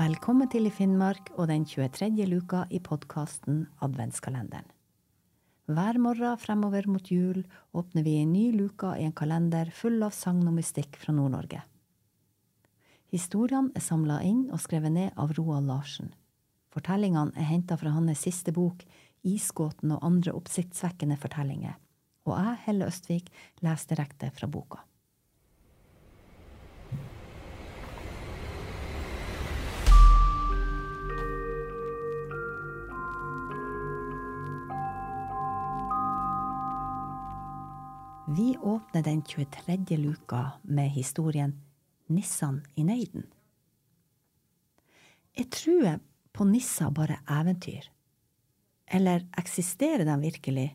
Velkommen til i Finnmark og den 23. luka i podkasten Adventskalenderen. Hver morgen fremover mot jul åpner vi en ny luka i en kalender full av sagn og mystikk fra Nord-Norge. Historiene er samla inn og skrevet ned av Roald Larsen. Fortellingene er henta fra hans siste bok, Isgåten og andre oppsiktsvekkende fortellinger, og jeg, Helle Østvik, leser direkte fra boka. Vi åpner den 23. luka med historien Nissan i Neiden. Jeg tror på nisser bare eventyr. Eller eksisterer de virkelig,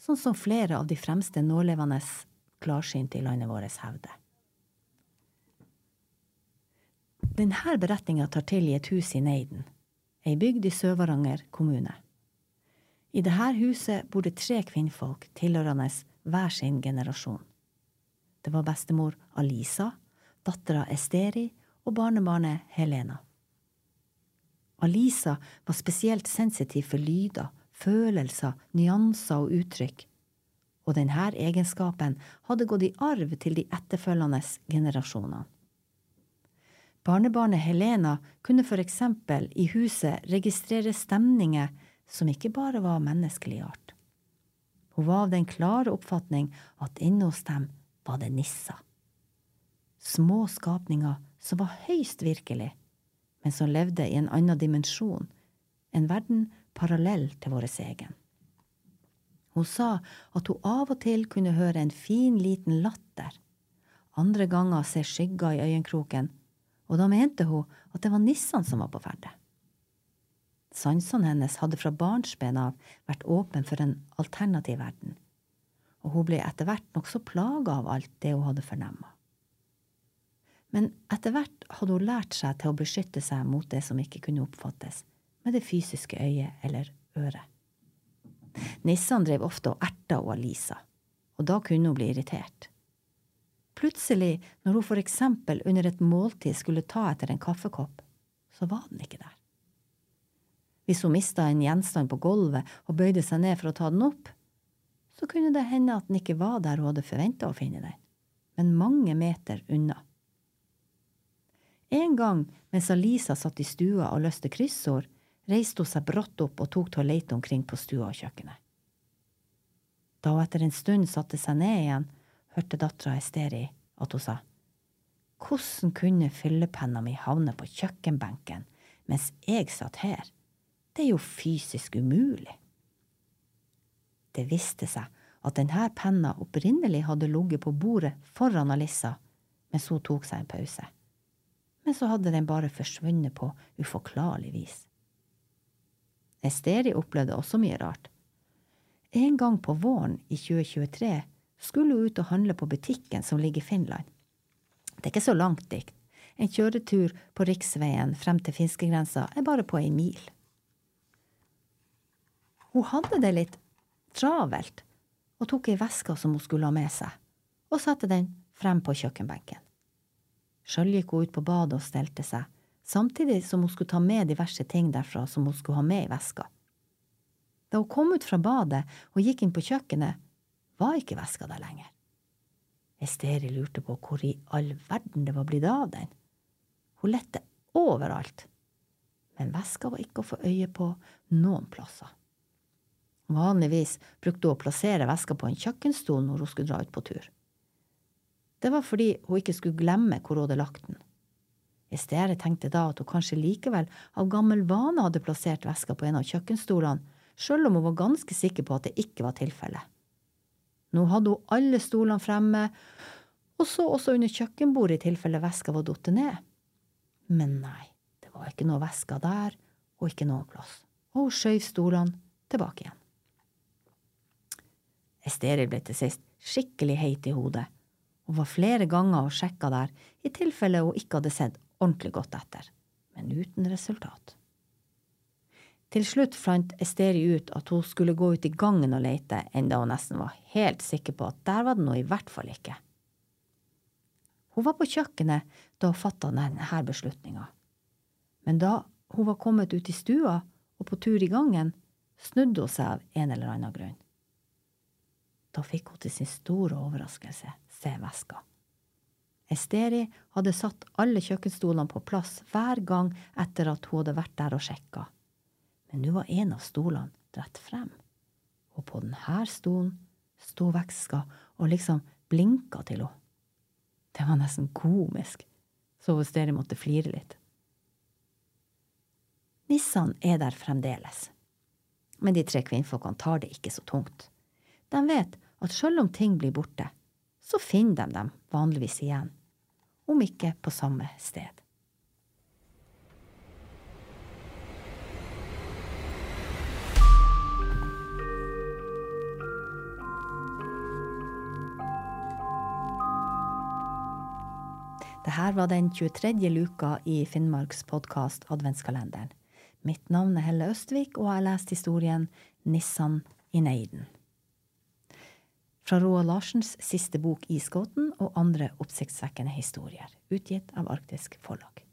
sånn som flere av de fremste nålevende klarsynte i landet vårt hevder? Denne beretninga tar til i et hus i Neiden, ei bygd i Sør-Varanger kommune. I dette huset bor det tre kvinnfolk tilhørende hver sin generasjon. Det var bestemor Alisa, dattera Esteri og barnebarnet Helena. Alisa var spesielt sensitiv for lyder, følelser, nyanser og uttrykk, og denne egenskapen hadde gått i arv til de etterfølgende generasjonene. Barnebarnet Helena kunne for eksempel i huset registrere stemninger som ikke bare var menneskelig art. Hun var av den klare oppfatning at inne hos dem var det nisser. Små skapninger som var høyst virkelig, men som levde i en annen dimensjon, en verden parallell til vår egen. Hun sa at hun av og til kunne høre en fin, liten latter, andre ganger se skygger i øyenkroken, og da mente hun at det var nissene som var på ferde. Sansene hennes hadde fra barnsben av vært åpen for en alternativ verden, og hun ble etter hvert nokså plaga av alt det hun hadde fornemma. Men etter hvert hadde hun lært seg til å beskytte seg mot det som ikke kunne oppfattes med det fysiske øyet eller øret. Nissene drev ofte og erta og Alisa, og da kunne hun bli irritert. Plutselig, når hun for eksempel under et måltid skulle ta etter en kaffekopp, så var den ikke der. Hvis hun mista en gjenstand på gulvet og bøyde seg ned for å ta den opp, så kunne det hende at den ikke var der hun hadde forventa å finne den, men mange meter unna. En gang mens Alisa satt i stua og løste kryssord, reiste hun seg brått opp og tok til å lete omkring på stua og kjøkkenet. Da hun etter en stund satte seg ned igjen, hørte dattera Esteri at hun sa, Hvordan kunne fyllepenna mi havne på kjøkkenbenken mens jeg satt her? Det er jo fysisk umulig. Det viste seg at denne penna opprinnelig hadde ligget på bordet foran Alissa mens hun tok seg en pause. Men så hadde den bare forsvunnet på uforklarlig vis. Esteri opplevde også mye rart. En gang på våren i 2023 skulle hun ut og handle på butikken som ligger i Finland. Det er ikke så langt dikt. En kjøretur på riksveien frem til finskegrensa er bare på ei mil. Hun hadde det litt travelt og tok ei veske som hun skulle ha med seg, og satte den frem på kjøkkenbenken. Sjøl gikk hun ut på badet og stelte seg, samtidig som hun skulle ta med diverse ting derfra som hun skulle ha med i veska. Da hun kom ut fra badet og gikk inn på kjøkkenet, var ikke veska der lenger. Esteri lurte på hvor i all verden det var blitt av den. Hun lette overalt, men veska var ikke å få øye på noen plasser. Vanligvis brukte hun å plassere veska på en kjøkkenstol når hun skulle dra ut på tur. Det var fordi hun ikke skulle glemme hvor hun hadde lagt den. Estere tenkte da at hun kanskje likevel av gammel vane hadde plassert veska på en av kjøkkenstolene, sjøl om hun var ganske sikker på at det ikke var tilfellet. Nå hadde hun alle stolene fremme, og så også under kjøkkenbordet i tilfelle veska var falt ned. Men nei, det var ikke noe veska der, og ikke noe plass, og hun skjøv stolene tilbake igjen. Esteri ble til sist skikkelig heit i hodet, Hun var flere ganger og sjekka der i tilfelle hun ikke hadde sett ordentlig godt etter, men uten resultat. Til slutt fant Esteri ut at hun skulle gå ut i gangen og lete, enda hun nesten var helt sikker på at der var det noe i hvert fall ikke. Hun var på kjøkkenet da hun fatta denne beslutninga. Men da hun var kommet ut i stua og på tur i gangen, snudde hun seg av en eller annen grunn. Da fikk hun til sin store overraskelse se veska. Esteri hadde satt alle kjøkkenstolene på plass hver gang etter at hun hadde vært der og sjekka. Men nå var en av stolene rett frem, og på denne stolen sto veska og liksom blinka til henne. Det var nesten komisk, så Esteri måtte flire litt. Nissene er der fremdeles, men de tre kvinnfolkene tar det ikke så tungt. De vet at sjøl om ting blir borte, så finner de dem vanligvis igjen, om ikke på samme sted. Dette var den 23. luka i Finnmarks podkast Adventskalenderen. Mitt navn er Helle Østvik, og jeg har lest historien Nissan i Neiden fra Roald Larsens siste bok Isgåten og andre oppsiktsvekkende historier, utgitt av Arktisk Forlag.